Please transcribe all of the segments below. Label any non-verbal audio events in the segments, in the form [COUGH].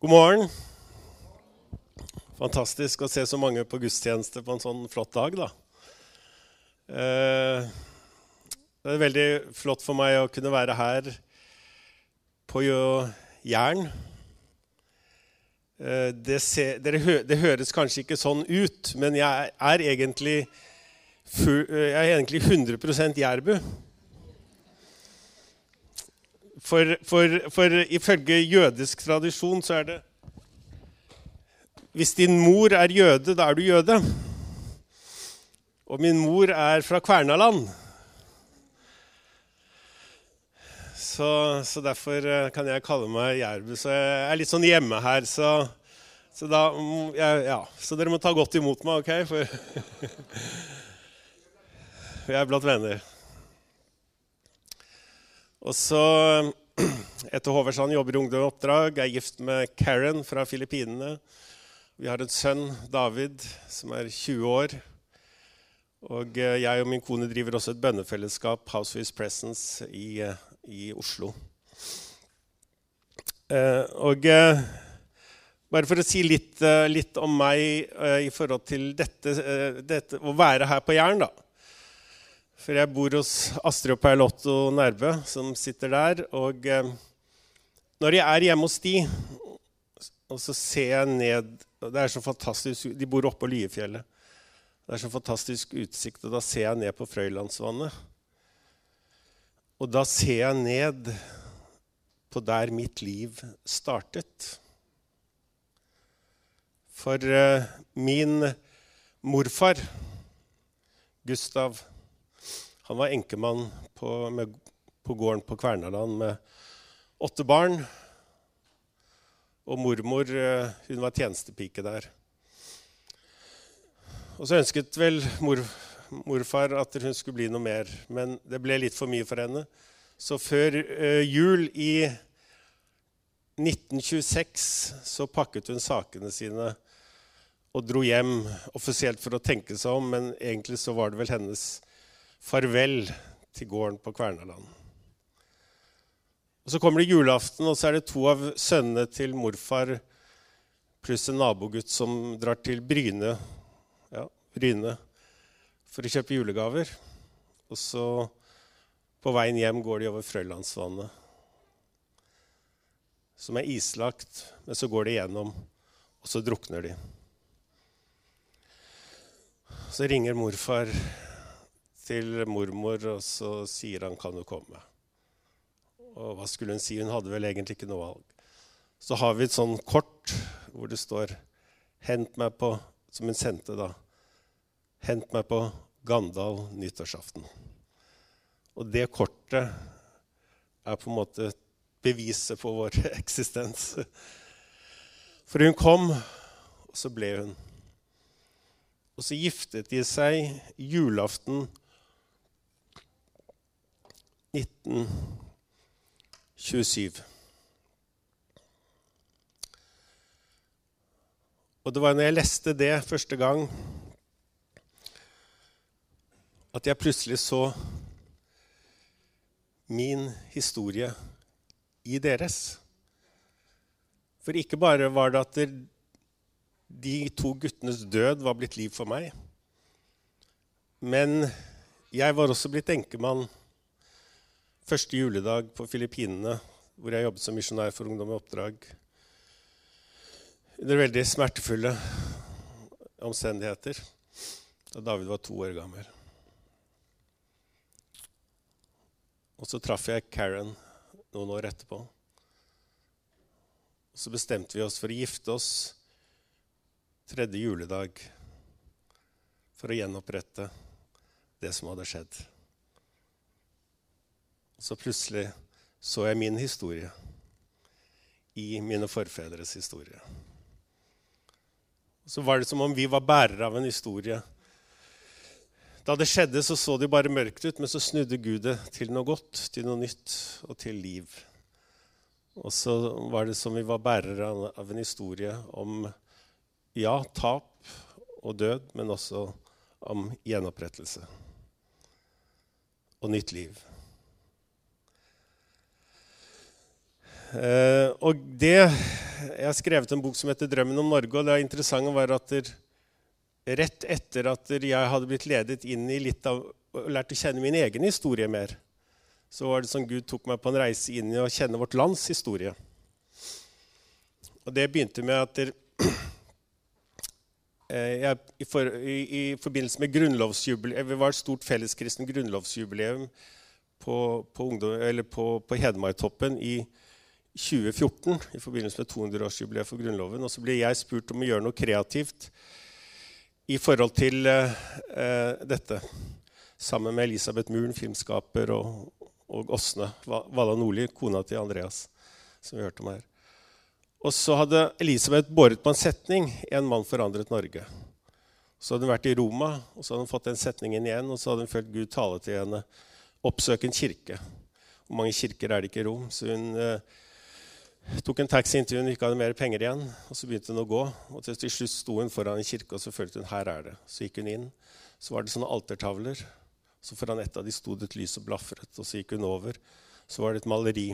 God morgen. Fantastisk å se så mange på gudstjeneste på en sånn flott dag, da. Eh, det er veldig flott for meg å kunne være her på Jæren. Eh, det, ser, det, høres kanskje ikke sånn ut, men jeg er egentlig, jeg er egentlig 100 jærbu. For, for, for, ifølge jødisk tradisjon så er det Hvis din mor er jøde, da er du jøde. Og min mor er fra Kvernaland. Så, så derfor eh, kan jeg kalle meg Jærbu. Så jeg er litt sånn hjemme her. Så, så, da, ja, ja. så dere må ta godt imot meg, OK? For [LAUGHS] jeg er blant venner. Og så [CLEARS THROAT] etter Håversand jobber i Ungdom Oppdrag, er gift med Karen fra Filippinene. Vi har en sønn, David, som er 20 år. Og eh, jeg og min kone driver også et bønnefellesskap, House His Presence, i, eh, i Oslo. Eh, og bare for å si litt, litt om meg i forhold til dette, dette, å være her på Jæren, da. For jeg bor hos Astrid og Perlotto Otto Nærbø, som sitter der. Og eh, når jeg er hjemme hos de, og så ser jeg ned Det er så fantastisk, De bor oppe på Liefjellet. Det er så fantastisk utsikt, og da ser jeg ned på Frøylandsvannet. Og da ser jeg ned på der mitt liv startet. For eh, min morfar, Gustav han var enkemann på, med, på gården på Kvernaland med åtte barn. Og mormor eh, hun var tjenestepike der. Og så ønsket vel mor, morfar at hun skulle bli noe mer, men det ble litt for mye for henne. Så før uh, jul i 1926 så pakket hun sakene sine og dro hjem offisielt for å tenke seg om, men egentlig så var det vel hennes farvel til gården på Kvernaland. Og Så kommer det julaften, og så er det to av sønnene til morfar pluss en nabogutt som drar til Bryne, ja, Bryne for å kjøpe julegaver. Og så på veien hjem går de over Frøylandsvannet, som er islagt, men så går de gjennom, og så drukner de. Så ringer morfar til mormor, og så sier han 'kan du komme'? Og hva skulle hun si? Hun hadde vel egentlig ikke noe valg. Så har vi et sånn kort hvor det står 'Hent meg på' Som hun sendte da. 'Hent meg på Gandal nyttårsaften'. Og det kortet er på en måte beviset på vår [LAUGHS] eksistens. For hun kom, og så ble hun. Og så giftet de seg julaften 1927. Og det var når jeg leste det første gang, at jeg plutselig så min historie i deres. For ikke bare var det at de to guttenes død var blitt liv for meg, men jeg var også blitt enkemann første juledag på Filippinene, hvor jeg jobbet som misjonær for Ungdom i oppdrag. Under veldig smertefulle omstendigheter. Da David var to år gammel. Og så traff jeg Karen noen år etterpå. Og så bestemte vi oss for å gifte oss tredje juledag for å gjenopprette det som hadde skjedd. Så plutselig så jeg min historie i mine forfedres historie. Så var det som om vi var bærere av en historie. Da det skjedde, så så det bare mørkt ut, men så snudde Gud det til noe godt, til noe nytt og til liv. Og så var det som vi var bærere av en historie om ja, tap og død, men også om gjenopprettelse og nytt liv. Og det jeg har skrevet en bok som heter 'Drømmen om Norge'. og Det interessante var at der, rett etter at jeg hadde blitt ledet inn i litt av, og lært å kjenne min egen historie mer, så var det som Gud tok meg på en reise inn i å kjenne vårt lands historie. Og det begynte med at der, [CLEARS THROAT] eh, jeg, i, for, i, i, forbindelse med grunnlovsjubileum Vi var et stort felleskristen grunnlovsjubileum på, på, på, på Hedmarktoppen i 2014 i forbindelse med 200-årsjubileet for Grunnloven. Og så ble jeg spurt om å gjøre noe kreativt i forhold til eh, dette. Sammen med Elisabeth Muren, filmskaper, og, og Åsne Valla Nordli, kona til Andreas. som vi hørte om her. Og så hadde Elisabeth båret på en setning 'En mann forandret Norge'. Så hadde hun vært i Roma, og så hadde hun fått den setningen igjen. Og så hadde hun følt Gud tale til henne. Oppsøk en kirke. Hvor mange kirker er det ikke i Rom? Så hun eh, tok en taxi inntil hun ikke hadde mer penger igjen. Og så begynte hun å gå. Og til, slutt sto hun foran en kirke, og så følte hun her er det. Så gikk hun inn. Så var det sånne altertavler. Så foran et av de sto det et lys og blafret. Og så gikk hun over. Så var det et maleri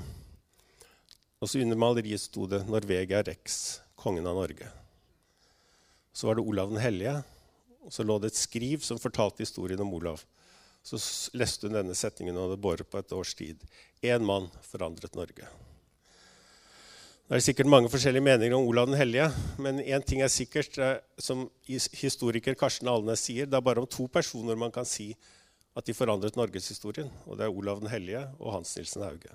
og så under maleriet sto det 'Norvegia Rex, kongen av Norge'. Så var det Olav den hellige, og så lå det et skriv som fortalte historien om Olav. Så leste hun denne setningen og hadde båret på et års tid. Én mann forandret Norge. Det er sikkert mange forskjellige meninger om Olav den hellige, men én ting er sikkert, eh, som historiker Karsten Alnes sier, det er bare om to personer man kan si at de forandret norgeshistorien. Og det er Olav den hellige og Hans Nilsen Hauge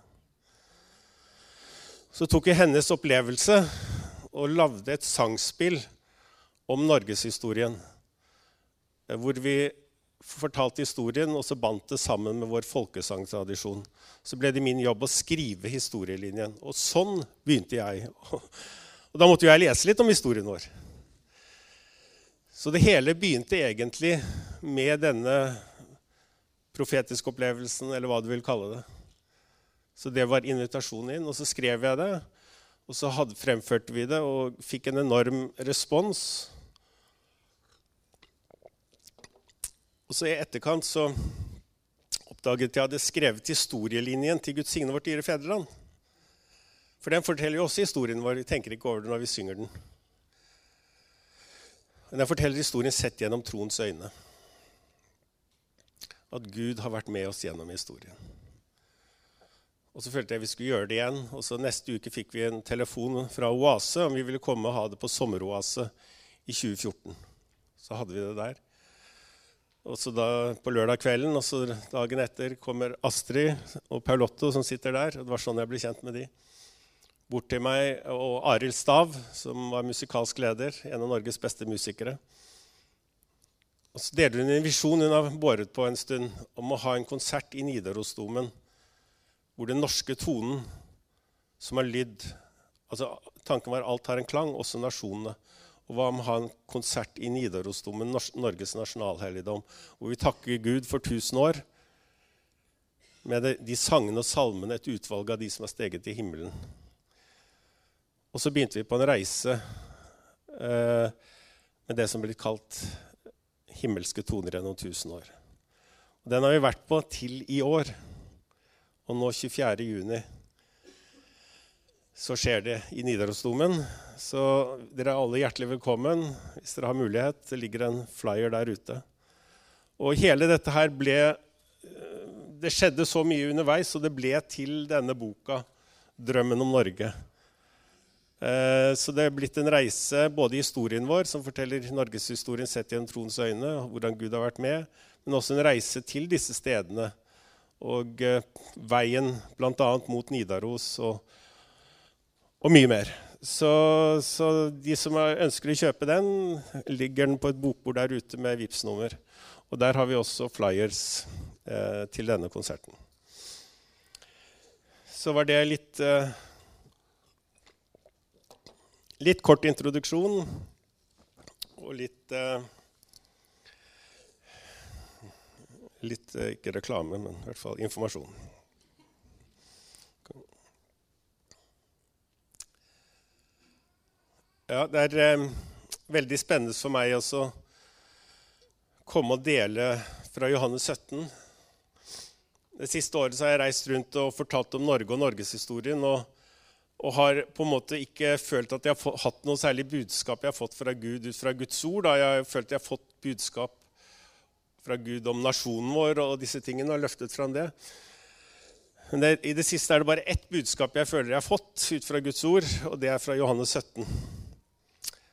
så tok jeg hennes opplevelse og lagde et sangspill om norgeshistorien. Hvor vi fortalte historien, og så bandt det sammen med vår folkesangtradisjon. Så ble det min jobb å skrive historielinjen. Og sånn begynte jeg. Og da måtte jo jeg lese litt om historien vår. Så det hele begynte egentlig med denne profetiske opplevelsen, eller hva du vil kalle det. Så det var invitasjonen inn. Og så skrev jeg det, og så hadde, fremførte vi det og fikk en enorm respons. Og så i etterkant så oppdaget jeg at jeg hadde skrevet historielinjen til Guds signe vårt dyre fedreland. For den forteller jo også historien vår. Vi tenker ikke over det når vi synger den. Men den forteller historien sett gjennom troens øyne. At Gud har vært med oss gjennom historien. Og så følte jeg vi skulle gjøre det igjen. Og så Neste uke fikk vi en telefon fra Oase om vi ville komme og ha det på Sommeroase i 2014. Så hadde vi det der. Og så da På lørdag kvelden og så dagen etter kommer Astrid og Paulotto, som sitter der. og Det var sånn jeg ble kjent med de. Bort til meg og Arild Stav, som var musikalsk leder, en av Norges beste musikere. Og så deler hun en visjon hun har båret på en stund, om å ha en konsert i Nidarosdomen hvor den norske tonen som har lydd altså Tanken var alt har en klang, også nasjonene. Og hva med å ha en konsert i Nidarosdomen, Norges nasjonalhelligdom, hvor vi takker Gud for 1000 år med de sangene og salmene, et utvalg av de som har steget til himmelen. Og så begynte vi på en reise eh, med det som ble kalt himmelske toner gjennom 1000 år. Og den har vi vært på til i år. Og nå 24. juni så skjer det i Nidarosdomen. Så dere er alle hjertelig velkommen hvis dere har mulighet. Det ligger en flyer der ute. Og hele dette her ble Det skjedde så mye underveis, og det ble til denne boka 'Drømmen om Norge'. Eh, så det er blitt en reise både i historien vår, som forteller norgeshistorien sett gjennom troens øyne, hvordan Gud har vært med, men også en reise til disse stedene og eh, veien bl.a. mot Nidaros og, og, mye mer. Så, så, de som ønsker å kjøpe den, ligger den på et bokbord der ute med vips nummer Og der har vi også flyers eh, til denne konserten. Så var det litt eh, Litt kort introduksjon og litt eh, Litt eh, ikke reklame, men i hvert fall informasjon. Ja, det er eh, veldig spennende for meg også å komme og dele fra Johannes 17. Det siste året har jeg reist rundt og fortalt om Norge og norgeshistorien. Og, og har på en måte ikke følt at jeg har hatt noe særlig budskap jeg har fått fra Gud ut fra Guds ord. Da. Jeg har følt at jeg har fått budskap fra Gud om nasjonen vår og disse tingene, og løftet fram det. Men det, i det siste er det bare ett budskap jeg føler jeg har fått ut fra Guds ord, og det er fra Johannes 17.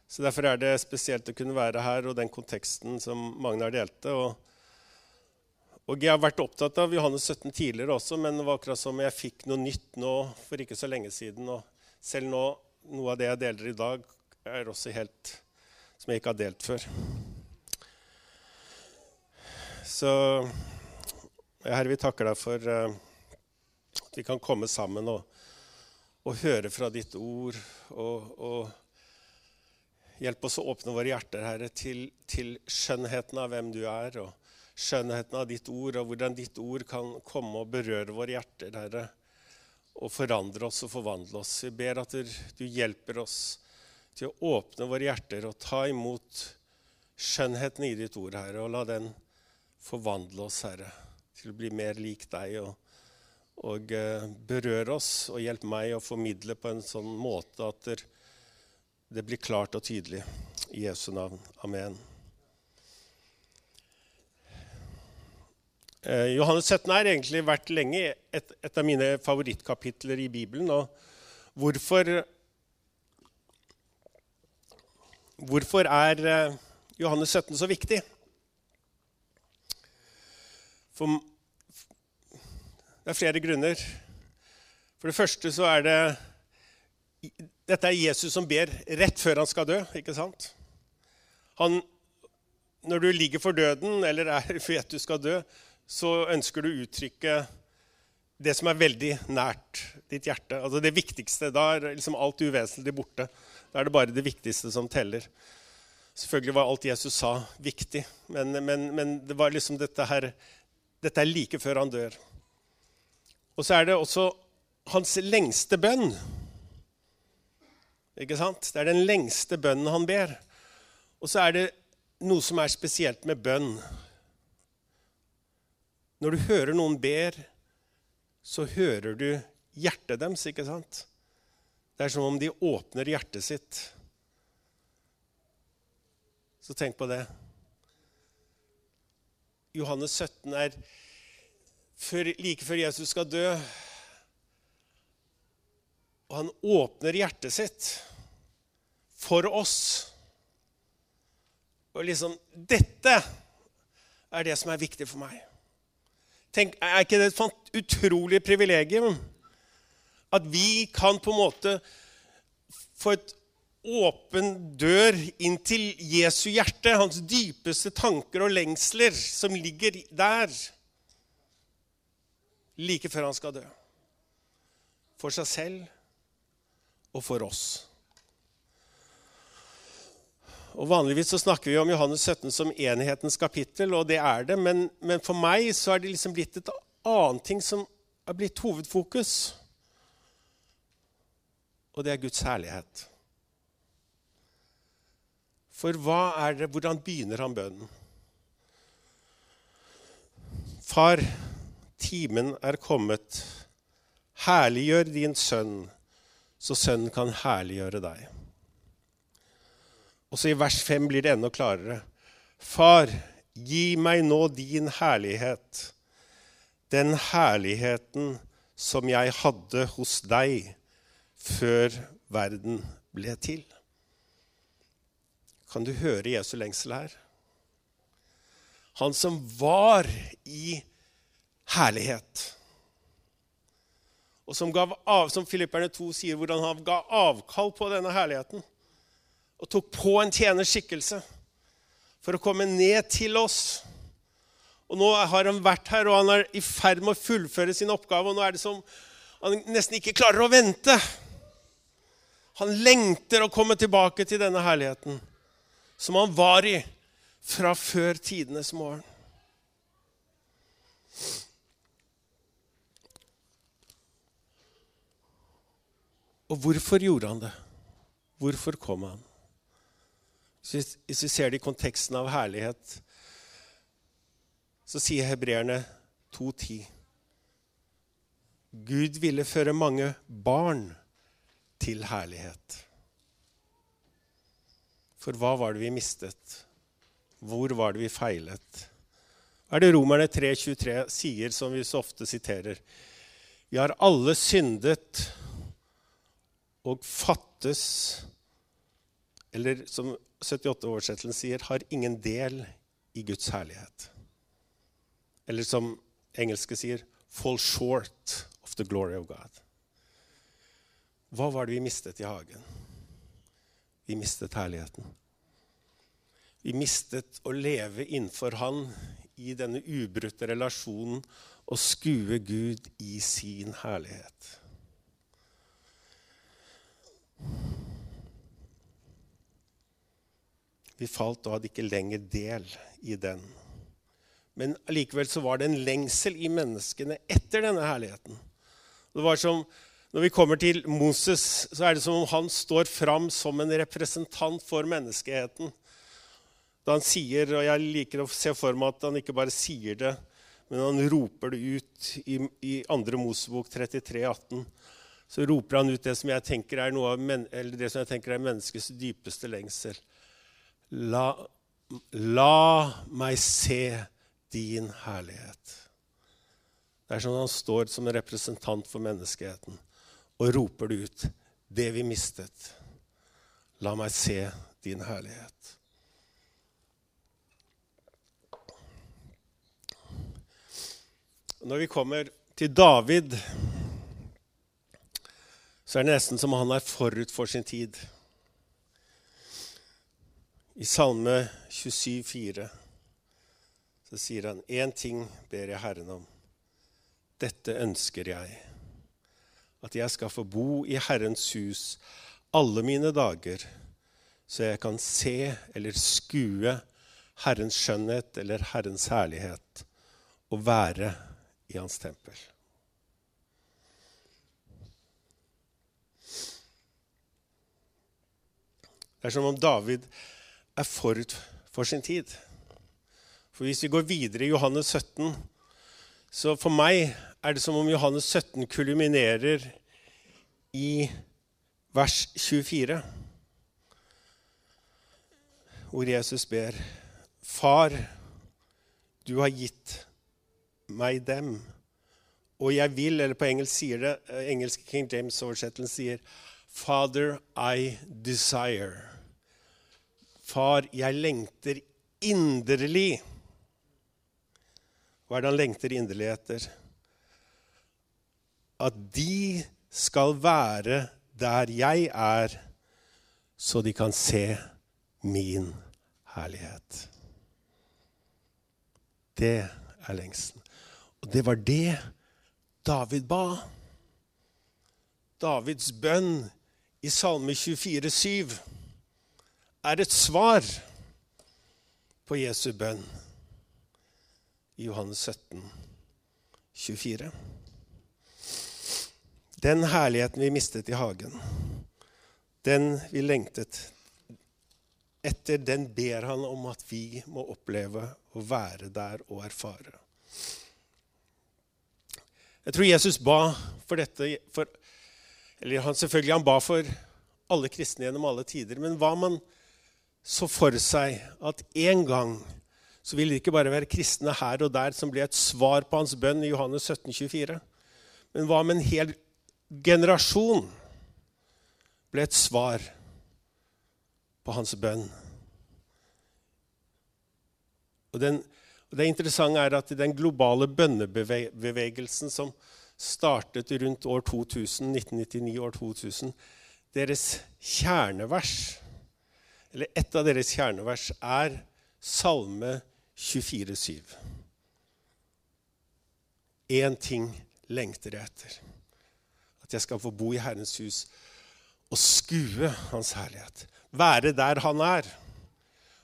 Så Derfor er det spesielt å kunne være her og den konteksten som Magnar delte. og og Jeg har vært opptatt av Johannes 17 tidligere også, men det var akkurat som jeg fikk noe nytt nå for ikke så lenge siden. Og selv nå, noe av det jeg deler i dag, er også helt som jeg ikke har delt før. Så Herre, vi takker deg for uh, at vi kan komme sammen og, og høre fra ditt ord. og, og Hjelp oss å åpne våre hjerter, Herre, til, til skjønnheten av hvem du er. og skjønnheten av ditt ord, og hvordan ditt ord kan komme og berøre våre hjerter, Herre, og forandre oss og forvandle oss. Vi ber at du hjelper oss til å åpne våre hjerter og ta imot skjønnheten i ditt ord, Herre, og la den forvandle oss, Herre, til å bli mer lik deg. og og berør berøre oss og hjelp meg å formidle på en sånn måte at det blir klart og tydelig. I Jesu navn. Amen. Eh, Johannes 17 har egentlig vært lenge et, et, av mine favorittkapitler i Bibelen. Og hvorfor, hvorfor er eh, Johannes 17 så viktig? For det er flere grunner. For det første så er det Dette er Jesus som ber rett før han skal dø. ikke sant? Han, når du ligger for døden eller er, [LAUGHS] vet du skal dø, så ønsker du å uttrykke det som er veldig nært ditt hjerte. Altså det viktigste. Da er liksom alt uvesentlig borte. Da er det bare det viktigste som teller. Selvfølgelig var alt Jesus sa, viktig, men, men, men det var liksom dette her Dette er like før han dør. Og så er det også hans lengste bønn. Ikke sant? Det er den lengste bønnen han ber. Og så er det noe som er spesielt med bønn. Når du hører noen ber, så hører du hjertet deres, ikke sant? Det er som om de åpner hjertet sitt. Så tenk på det. Johannes 17 er før, like før Jesus skal dø. Og han åpner hjertet sitt for oss. Og liksom Dette er det som er viktig for meg. Tenk, er ikke det et utrolig privilegium? At vi kan på en måte få et åpen dør inn til Jesu hjerte, hans dypeste tanker og lengsler, som ligger der like før han skal dø. For seg selv og for oss. Og Vanligvis så snakker vi om Johannes 17 som enhetens kapittel, og det er det. Men, men for meg så er det liksom blitt et annet ting som er blitt hovedfokus. Og det er Guds herlighet. For hva er det, hvordan begynner han bønnen? Far, timen er kommet. Herliggjør din sønn, så sønnen kan herliggjøre deg. Og så i vers 5 blir det enda klarere. Far, gi meg nå din herlighet, den herligheten som jeg hadde hos deg før verden ble til. Kan du høre Jesu lengsel her? Han som var i herlighet. Og som, gav av, som Filipperne 2 sier, hvordan han ga avkall på denne herligheten og tok på en tjenerskikkelse for å komme ned til oss. Og Nå har han vært her, og han er i ferd med å fullføre sin oppgave. og nå er det som han nesten ikke klarer å vente. Han lengter å komme tilbake til denne herligheten som han var i fra før tidenes morgen. Og hvorfor gjorde han det? Hvorfor kom han? Hvis vi ser det i konteksten av herlighet, så sier hebreerne 2.10 Gud ville føre mange barn til herlighet. For hva var det vi mistet? Hvor var det vi feilet? Er det Romerne 3,23 sier, som vi så ofte siterer? Vi har alle syndet og fattes Eller som 78-oversettelsen sier, har ingen del i Guds herlighet. Eller som engelske sier, 'fall short of the glory of God'. Hva var det vi mistet i hagen? Vi mistet herligheten. Vi mistet å leve innenfor Han i denne ubrutte relasjonen og skue Gud i sin herlighet. Vi falt og hadde ikke lenger del i den. Men allikevel så var det en lengsel i menneskene etter denne herligheten. Det var som, Når vi kommer til Moses, så er det som om han står fram som en representant for menneskeheten. Da han sier, og Jeg liker å se for meg at han ikke bare sier det, men han roper det ut i, i 2. Mosebok 33, 18. Så roper han ut det som jeg tenker er, noe det som jeg tenker er menneskets dypeste lengsel. La, la meg se din herlighet. Det er sånn han står som en representant for menneskeheten og roper det ut. Det vi mistet. La meg se din herlighet. Når vi kommer til David, så er det nesten som han er forut for sin tid. I Salme 27, 27,4 så sier han én ting ber jeg Herren om. Dette ønsker jeg. At jeg skal få bo i Herrens hus alle mine dager, så jeg kan se eller skue Herrens skjønnhet eller Herrens herlighet og være i Hans tempel. Det er som om David er forut for sin tid. For Hvis vi går videre i Johannes 17, så for meg er det som om Johannes 17 kulminerer i vers 24, hvor Jesus ber Far, du har gitt meg dem, og jeg vil Eller på engelsk sier det, eh, engelske King James-oversettelsen sier Father, I desire. Far, jeg lengter inderlig. Hva er det han lengter inderlig etter? At de skal være der jeg er, så de kan se min herlighet. Det er lengsten. Og det var det David ba. Davids bønn i Salme 24, 7 er et svar på Jesu bønn i Johannes 17, 24. Den herligheten vi mistet i hagen, den vi lengtet etter, den ber han om at vi må oppleve å være der og erfare. Jeg tror Jesus ba for dette for, Eller han selvfølgelig han ba for alle kristne gjennom alle tider. Men hva man så for seg at en gang så ville det ikke bare være kristne her og der som ble et svar på hans bønn i Johannes 17, 24. Men hva om en hel generasjon ble et svar på hans bønn? Og, den, og Det interessante er at i den globale bønnebevegelsen som startet rundt år 2000, 1999 år 2000, deres kjernevers eller et av deres kjernevers, er Salme 24, 24,7. Én ting lengter jeg etter. At jeg skal få bo i Herrens hus og skue Hans herlighet. Være der Han er.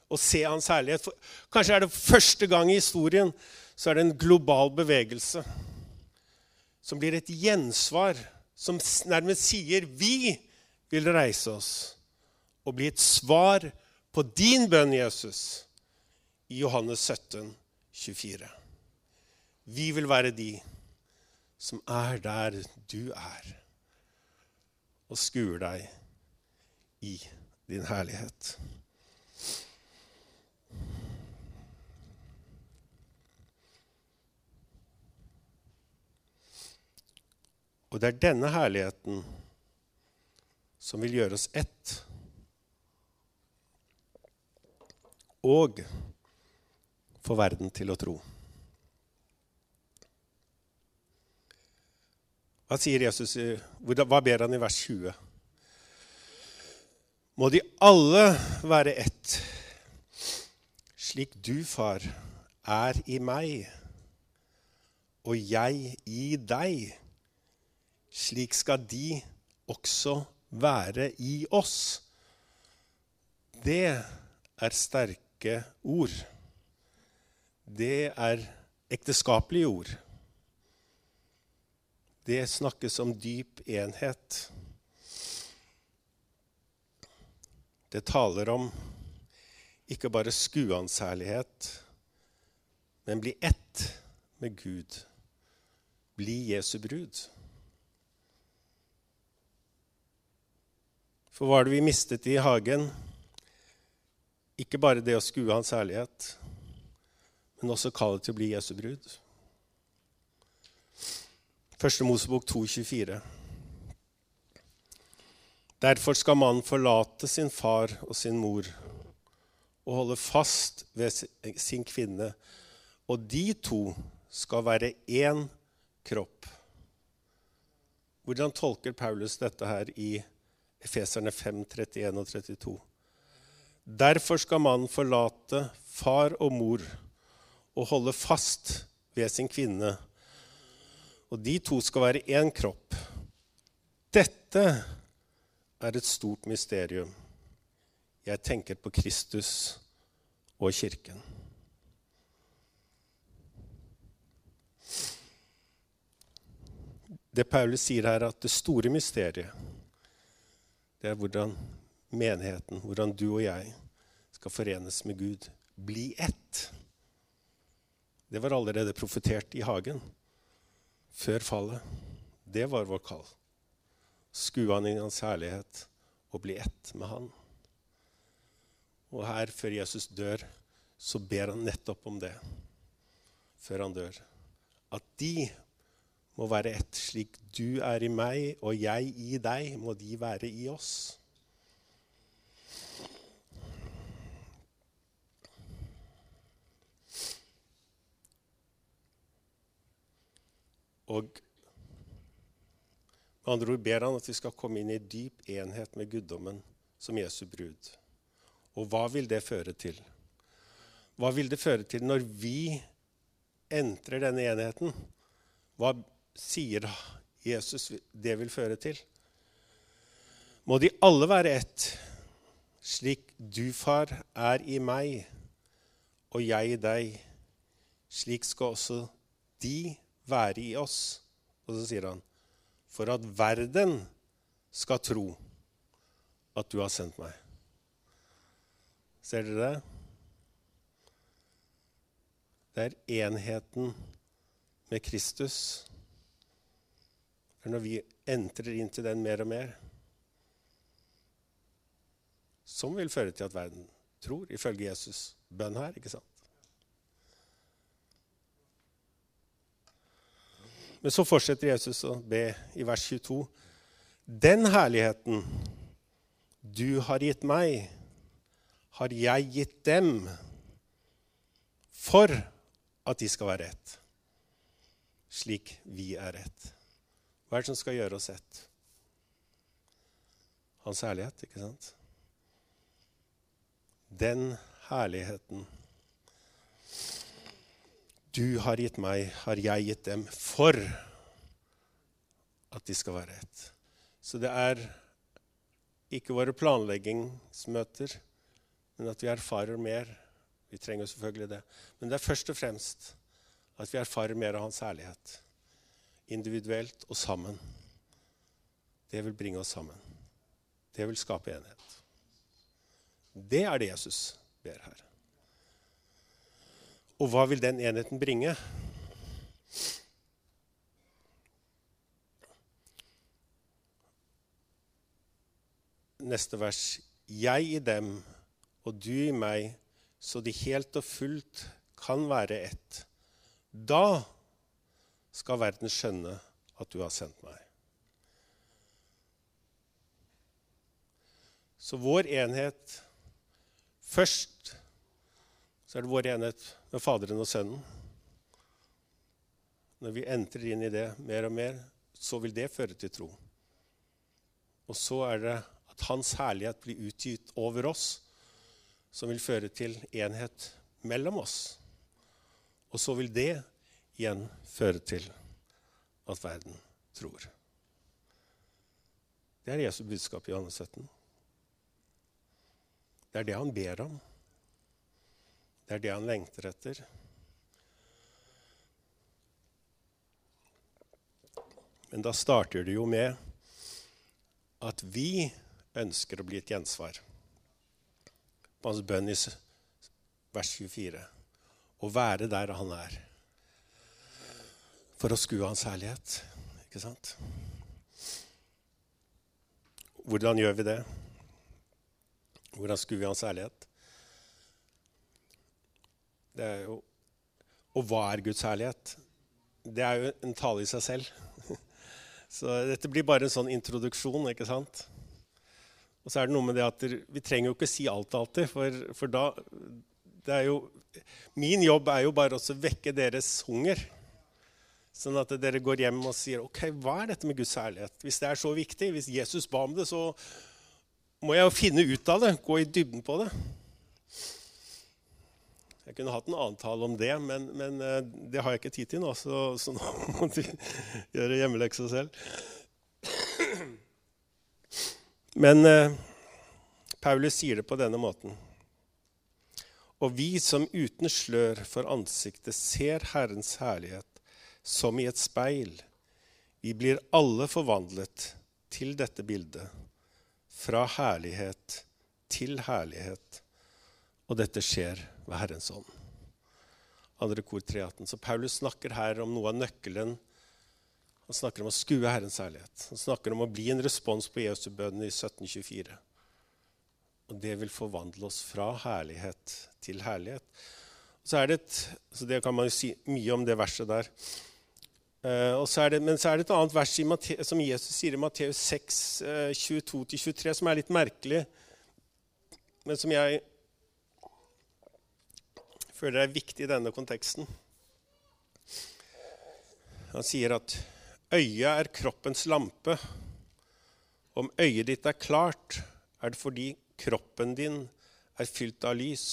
Og se Hans herlighet. For kanskje er det første gang i historien så er det en global bevegelse som blir et gjensvar, som nærmest sier 'Vi vil reise oss' og bli et svar på din bønn, Jesus, i Johannes 17, 24. Vi vil være de som er der du er, og skuer deg i din herlighet. Og det er denne herligheten som vil gjøre oss ett. Og få verden til å tro. Hva sier Jesus? Hva ber han i vers 20? Må de alle være ett, slik du, far, er i meg, og jeg i deg slik skal de også være i oss. Det er sterke ord. Det er ekteskapelige ord. Det snakkes om dyp enhet. Det taler om ikke bare skuans herlighet, men bli ett med Gud. Bli Jesu brud. For hva er det vi mistet i hagen? Ikke bare det å skue hans herlighet, men også kallet til å bli Jesu brud. Første Mosebok 2,24. Derfor skal mannen forlate sin far og sin mor og holde fast ved sin kvinne, og de to skal være én kropp. Hvordan tolker Paulus dette her i Efeserne 5, 31 og 32. Derfor skal mannen forlate far og mor og holde fast ved sin kvinne. Og de to skal være én kropp. Dette er et stort mysterium. Jeg tenker på Kristus og Kirken. Det Paulus sier her, er at det store mysteriet det er hvordan menigheten, hvordan du og jeg skal forenes med Gud. Bli ett. Det var allerede profetert i hagen før fallet. Det var vår kall. Skue han i hans herlighet og bli ett med han. Og her, før Jesus dør, så ber han nettopp om det. Før han dør. At de må være ett. Slik du er i meg og jeg i deg, må de være i oss. Og med andre ord ber han at vi skal komme inn i dyp enhet med guddommen som Jesu brud. Og hva vil det føre til? Hva vil det føre til når vi entrer denne enheten? Hva sier Jesus det vil føre til? Må de alle være ett, slik du, far, er i meg og jeg i deg. Slik skal også de være i oss. Og så sier han, for at verden skal tro at du har sendt meg. Ser dere det? Det er enheten med Kristus for når vi entrer inn til den mer og mer, som vil føre til at verden tror, ifølge Jesus bønn her, ikke sant? Men så fortsetter Jesus å be i vers 22. Den herligheten du har gitt meg, har jeg gitt dem for at de skal være rett, slik vi er rett. Hva er det som skal gjøre oss ett? Hans herlighet, ikke sant? Den herligheten du har gitt meg, har jeg gitt dem for at de skal være ett. Så det er ikke våre planleggingsmøter, men at vi erfarer mer. Vi trenger selvfølgelig det. Men det er først og fremst at vi erfarer mer av Hans herlighet individuelt og sammen. Det vil bringe oss sammen. Det vil skape enhet. Det er det Jesus ber her. Og hva vil den enheten bringe? neste vers Jeg i dem og du i meg, så de helt og fullt kan være ett. Da skal verden skjønne at du har sendt meg. Så vår enhet Først så er det vår enhet med Faderen og Sønnen. Når vi entrer inn i det mer og mer, så vil det føre til tro. Og så er det at Hans herlighet blir utgitt over oss, som vil føre til enhet mellom oss. Og så vil det igjen føre til at verden tror. Det er Jesu budskap i Johannes 17. Det er det han ber om. Det er det han lengter etter. Men da starter det jo med at vi ønsker å bli et gjensvar på hans bønn i vers 24. Å være der han er. For å skue hans herlighet. Ikke sant? Hvordan gjør vi det? Hvordan skuer vi hans herlighet? Det er jo Og hva er Guds herlighet? Det er jo en tale i seg selv. [LAUGHS] Så dette blir bare en sånn introduksjon, ikke sant? Og så er det noe med det at vi trenger jo ikke si alt alltid, for, for da det er jo, Min jobb er jo bare å vekke deres hunger. Sånn at dere går hjem og sier ok, hva er dette med Guds herlighet? Hvis det er så viktig, hvis Jesus ba om det, så må jeg jo finne ut av det. Gå i dybden på det. Jeg kunne hatt en annen tale om det, men, men eh, det har jeg ikke tid til nå. Så, så nå [LAUGHS] må de gjøre hjemmeleksa selv. Men eh, Paulus sier det på denne måten. Og vi som uten slør for ansiktet ser Herrens herlighet som i et speil, vi blir alle forvandlet til dette bildet, fra herlighet til herlighet. Og dette skjer ved Herrens ånd. Andre kor 318. Så Paulus snakker her om noe av nøkkelen. Han snakker om å skue Herrens herlighet. Han snakker om å bli en respons på Jesu-bønnen i 1724. Og det vil forvandle oss fra herlighet til herlighet. Så er det et, så det kan man jo si mye om det verset der. Uh, så det, men så er det et annet vers Matte, som Jesus sier i Matteus 6, uh, 22-23, som er litt merkelig, men som jeg føler er viktig i denne konteksten. Han sier at øyet er kroppens lampe. Om øyet ditt er klart, er det fordi kroppen din er fylt av lys.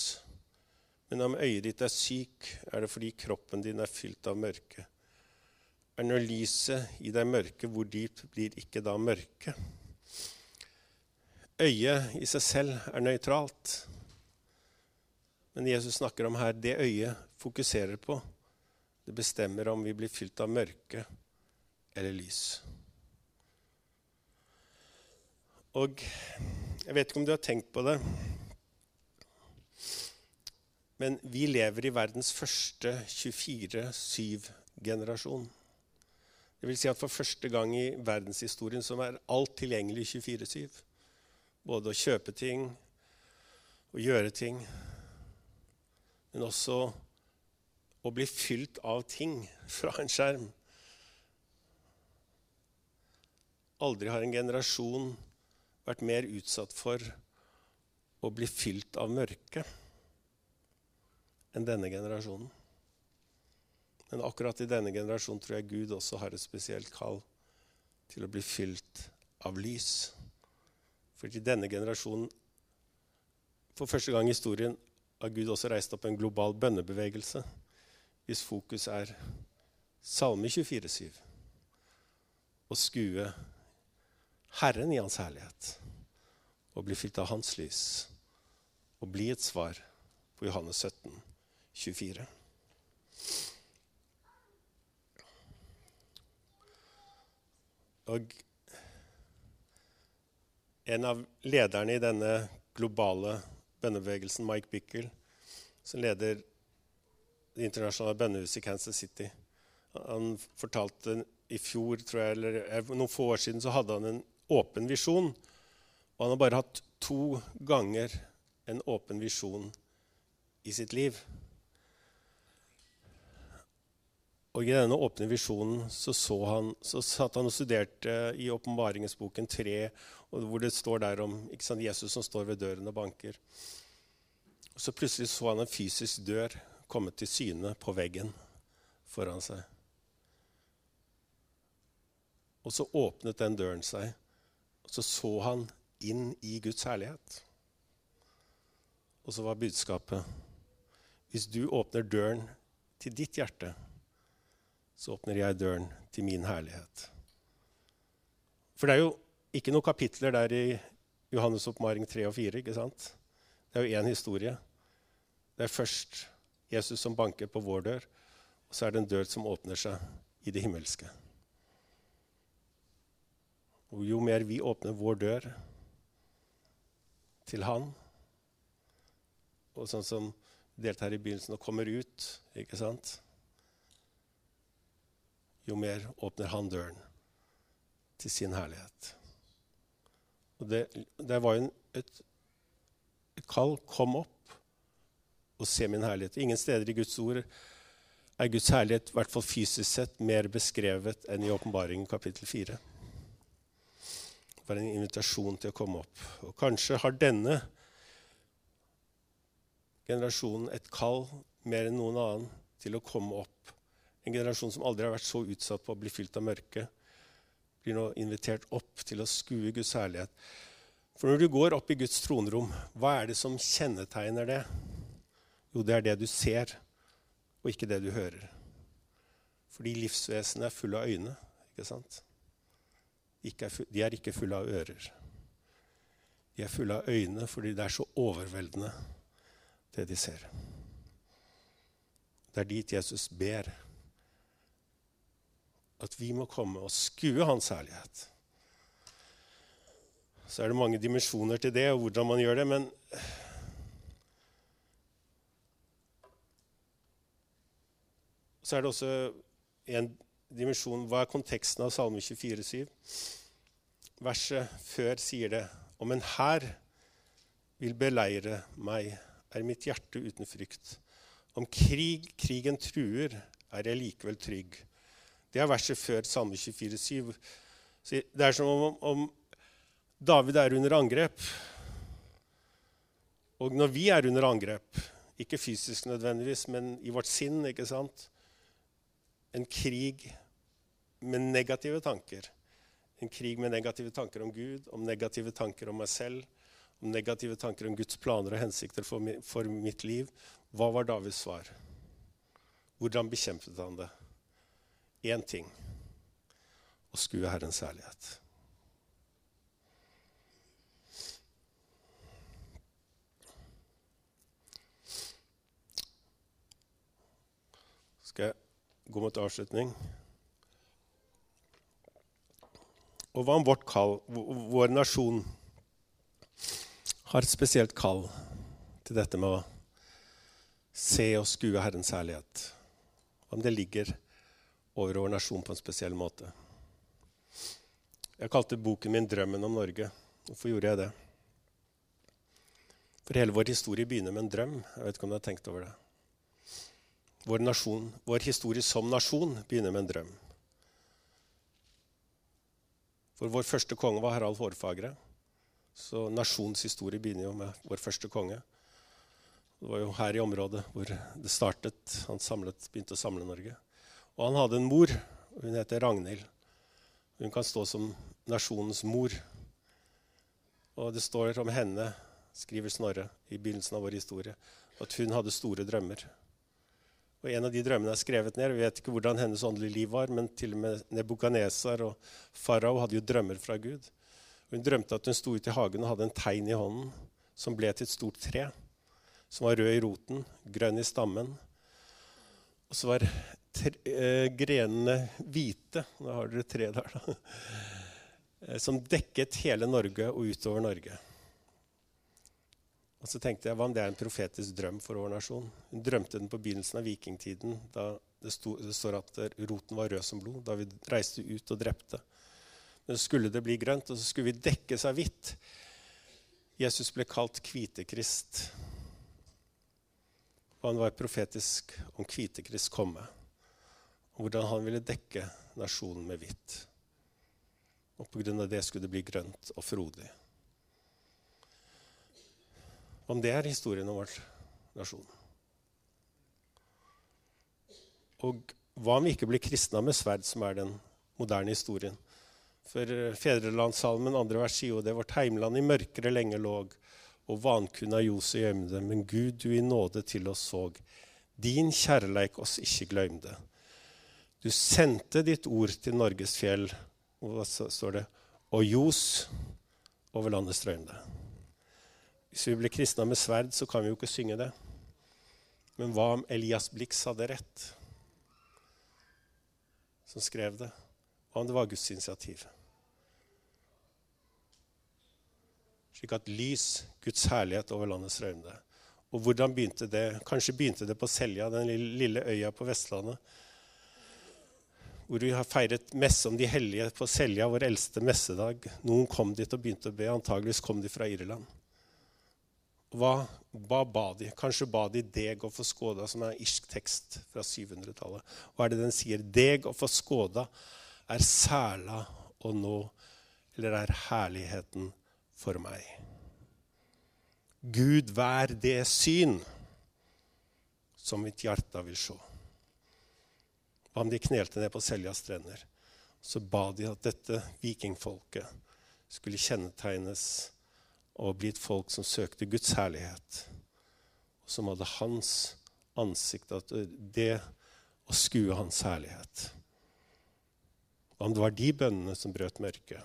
Men om øyet ditt er syk, er det fordi kroppen din er fylt av mørke. Er når lyset i deg mørke, hvor dypt blir ikke da mørket? Øyet i seg selv er nøytralt. Men Jesus snakker om her det øyet fokuserer på. Det bestemmer om vi blir fylt av mørke eller lys. Og jeg vet ikke om du har tenkt på det, men vi lever i verdens første 24-7-generasjon. Det vil si at for første gang i verdenshistorien så er alt tilgjengelig 24-7. Både å kjøpe ting og gjøre ting men også å bli fylt av ting fra en skjerm. Aldri har en generasjon vært mer utsatt for å bli fylt av mørke enn denne generasjonen. Men akkurat i denne generasjonen tror jeg Gud også har et spesielt kall til å bli fylt av lys. For i denne generasjonen, for første gang i historien, har Gud også reist opp en global bønnebevegelse hvis fokus er Salme 24,7. Å skue Herren i Hans herlighet og bli fylt av Hans lys og bli et svar på Johannes 17, 24. Og en av lederne i denne globale bønnebevegelsen Mike Bickle, som leder det internasjonale bønnehuset i Kansas City. Han fortalte i fjor, tror jeg, eller noen få år siden, så hadde han en åpen visjon Og han har bare hatt to ganger en åpen visjon i sitt liv. Og I denne åpne visjonen så, så, han, så satt han og studerte i åpenbaringsboken 3, hvor det står der om sant, Jesus som står ved døren og banker. Og Så plutselig så han en fysisk dør komme til syne på veggen foran seg. Og så åpnet den døren seg, og så så han inn i Guds herlighet. Og så var budskapet Hvis du åpner døren til ditt hjerte, så åpner jeg døren til min herlighet. For det er jo ikke noen kapitler der i Johannes' oppmaring 3 og 4. ikke sant? Det er jo én historie. Det er først Jesus som banker på vår dør, og så er det en dør som åpner seg i det himmelske. Og jo mer vi åpner vår dør til Han, og sånn som deltar i begynnelsen og kommer ut, ikke sant Jo mer åpner Han døren til sin herlighet. Og det, det var jo et, et kall kom opp og se min herlighet. Ingen steder i Guds ord er Guds herlighet i hvert fall fysisk sett mer beskrevet enn i Åpenbaringen kapittel 4. Det var en invitasjon til å komme opp. Og kanskje har denne generasjonen et kall mer enn noen annen til å komme opp. En generasjon som aldri har vært så utsatt på å bli fylt av mørke, blir nå invitert opp til å skue Guds herlighet. For når du går opp i Guds tronrom, hva er det som kjennetegner det? Jo, det er det du ser, og ikke det du hører. Fordi livsvesenet er fulle av øyne. ikke sant? de er ikke fulle av ører. De er fulle av øyne fordi det er så overveldende, det de ser. Det er dit Jesus ber at vi må komme og skue Hans herlighet. Så er det mange dimensjoner til det, og hvordan man gjør det, men Så er det også en dimensjon Hva er konteksten av Salme 24, 7? Verset før sier det om en hær vil beleire meg, er mitt hjerte uten frykt. Om krig, krigen truer, er jeg likevel trygg. Det er verset før Salme 24, 7. Det er som om, om David er under angrep. Og når vi er under angrep, ikke fysisk nødvendigvis, men i vårt sinn ikke sant? En krig med negative tanker. En krig med negative tanker om Gud, om negative tanker om meg selv, om negative tanker om Guds planer og hensikter for, for mitt liv. Hva var Davids svar? Hvordan bekjempet han det? Én ting å skue Herrens herlighet. Skal jeg gå mot avslutning? Og hva om vårt kall, vår nasjon, har et spesielt kall til dette med å se og skue Herrens herlighet? Om det ligger over vår nasjon på en spesiell måte. Jeg kalte boken min 'Drømmen om Norge'. Hvorfor gjorde jeg det? For hele vår historie begynner med en drøm. Jeg vet ikke om du har tenkt over det. Vår, nasjon, vår historie som nasjon begynner med en drøm. For vår første konge var Harald Hårfagre. Så nasjonens historie begynner jo med vår første konge. Det var jo her i området hvor det startet. Han samlet, begynte å samle Norge. Og han hadde en mor. Hun heter Ragnhild. Hun kan stå som nasjonens mor. Og det står om henne, skriver Snorre i begynnelsen av vår historie, at hun hadde store drømmer. Og En av de drømmene er skrevet ned. Vi vet ikke hvordan hennes åndelige liv var, men til og med Nebukadnesar og farao hadde jo drømmer fra Gud. Hun drømte at hun sto ute i hagen og hadde en tegn i hånden som ble til et stort tre. Som var rød i roten, grønn i stammen. Og så var tre, eh, grenene hvite. Nå har dere tre der, da. Eh, som dekket hele Norge og utover Norge. Og så tenkte jeg, Hva om det er en profetisk drøm for vår nasjon? Hun drømte den på begynnelsen av vikingtiden. da Det, sto, det står at roten var rød som blod, da vi reiste ut og drepte. Men så skulle det bli grønt, og så skulle vi dekke seg hvitt. Jesus ble kalt Kvitekrist. Og han var profetisk om Kvitekrist komme. Hvordan han ville dekke nasjonen med hvitt. Og pga. det skulle det bli grønt og frodig. Om det er historien om vår nasjon. Og hva om vi ikke blir kristna med sverd, som er den moderne historien? For eh, Fedrelandssalmen andre vers sier jo det vårt heimland i mørkere lenge låg, og vankunna ljoset gjømde, men Gud, du i nåde til oss såg. Din kjærleik oss ikke gløymde. Du sendte ditt ord til Norges fjell, og hva står det? Og ljos over landets strømde. Hvis vi blir kristna med sverd, så kan vi jo ikke synge det. Men hva om Elias Blix hadde rett, som skrev det? Hva om det var Guds initiativ? Slik at lys, Guds herlighet over landets strømde. Og hvordan begynte det? Kanskje begynte det på Selja, den lille øya på Vestlandet. Hvor vi har feiret messe om de hellige på Selja, vår eldste messedag. Noen kom dit og begynte å be. Antageligvis kom de fra Irland. Hva, hva ba de? Kanskje ba de 'deg og få skåda', som er en irsk tekst fra 700-tallet. Hva er det den sier? 'Deg og få skåda' er sæla å nå, eller er herligheten for meg. Gud, vær det syn som mitt hjerte vil se. Hva om de knelte ned på Seljas strender? Så ba de at dette vikingfolket skulle kjennetegnes og bli et folk som søkte Guds herlighet, og som hadde hans ansikt, at det å skue hans herlighet. Om det var de bønnene som brøt mørket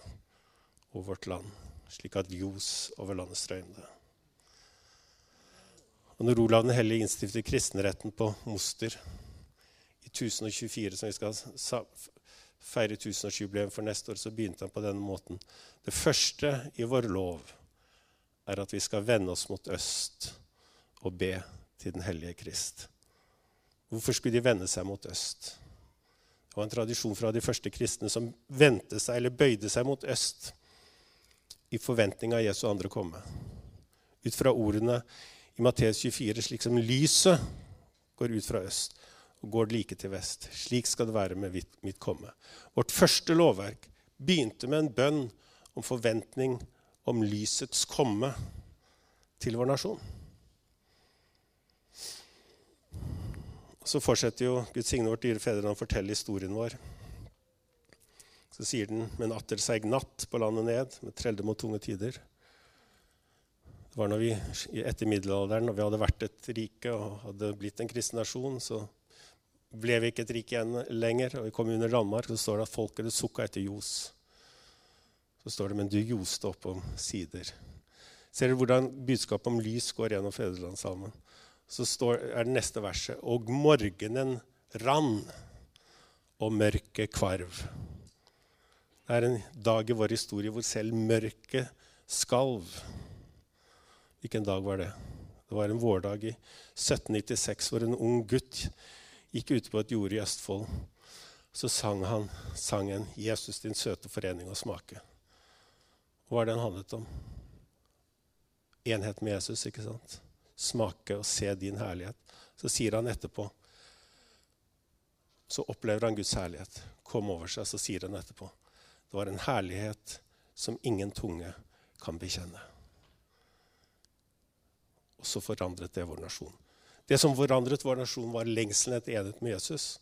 over vårt land, slik at ljos over landet strømde. Og når Olav den hellige innstiftet kristenretten på Moster 1024, som vi skal feire tusenårsjubileum for neste år, så begynte han på denne måten. Det første i vår lov er at vi skal vende oss mot øst og be til den hellige Krist. Hvorfor skulle de vende seg mot øst? Det var en tradisjon fra de første kristne som vendte seg eller bøyde seg mot øst i forventning av Jesu andre komme. Ut fra ordene i Matteus 24, slik som lyset går ut fra øst og går like til vest. Slik skal det være med mitt komme. Vårt første lovverk begynte med en bønn om forventning om lysets komme til vår nasjon. Så fortsetter jo Gud signe vårt dyre fedreland å fortelle historien vår. Så sier den, men atter seig natt på landet ned, med trelde mot tunge tider. Det var når vi, Etter middelalderen, når vi hadde vært et rike og hadde blitt en kristen nasjon, så ble vi ikke et rike lenger. og Vi kom under Danmark, så står det at folket sukka etter ljos. Så står det, men du ljoste opp om sider. Ser dere hvordan budskapet om lys går gjennom fedrelandssalmen? så står, er det neste verset Og morgenen rann, og mørket kvarv. Det er en dag i vår historie hvor selv mørket skalv. Hvilken dag var det? Det var en vårdag i 1796 hvor en ung gutt gikk ute på et jorde i Østfold. Så sang han sangen 'Jesus, din søte forening og smake'. Hva var det den handlet om? Enhet med Jesus, ikke sant? smake og se din herlighet. Så sier han etterpå Så opplever han Guds herlighet. Kom over seg, så sier han etterpå. Det var en herlighet som ingen tunge kan bekjenne. Og så forandret det vår nasjon. Det som forandret vår nasjon, var lengselen etter enhet med Jesus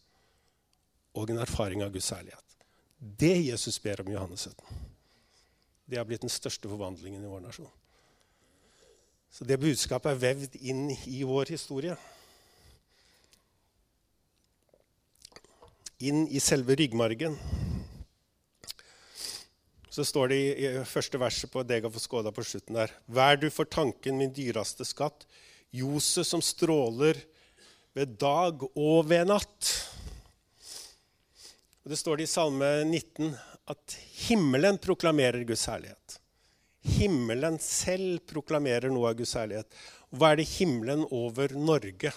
og en erfaring av Guds herlighet. Det Jesus ber om i Johannes 17. Det har blitt den største forvandlingen i vår nasjon. Så det budskapet er vevd inn i vår historie. Inn i selve ryggmargen. Så står det i første verset på Dega for Skåda på slutten der Vær du for tanken min dyreste skatt, ljoset som stråler ved dag og ved natt. Og det står det i Salme 19 at himmelen proklamerer Guds herlighet. Himmelen selv proklamerer noe av Guds herlighet. Hva er det himmelen over Norge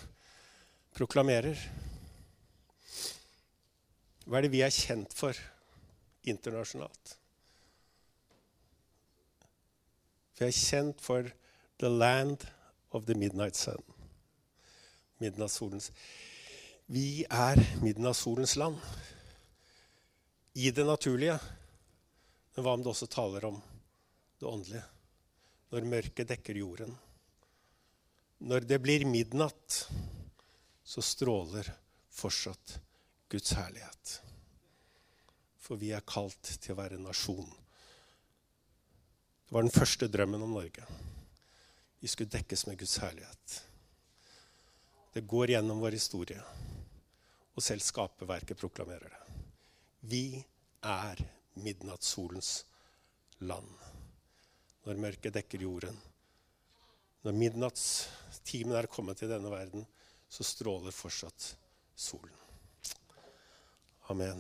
proklamerer? Hva er det vi er kjent for internasjonalt? Vi er kjent for the land of the midnight sun. Midnattssolens. Vi er midnattssolens land. I det naturlige. Men hva om det også taler om det åndelige? Når mørket dekker jorden. Når det blir midnatt, så stråler fortsatt Guds herlighet. For vi er kalt til å være nasjon. Det var den første drømmen om Norge. Vi skulle dekkes med Guds herlighet. Det går gjennom vår historie, og selv skaperverket proklamerer det. Vi er midnattssolens land. Når mørket dekker jorden, når midnattstimen er kommet til denne verden, så stråler fortsatt solen. Amen.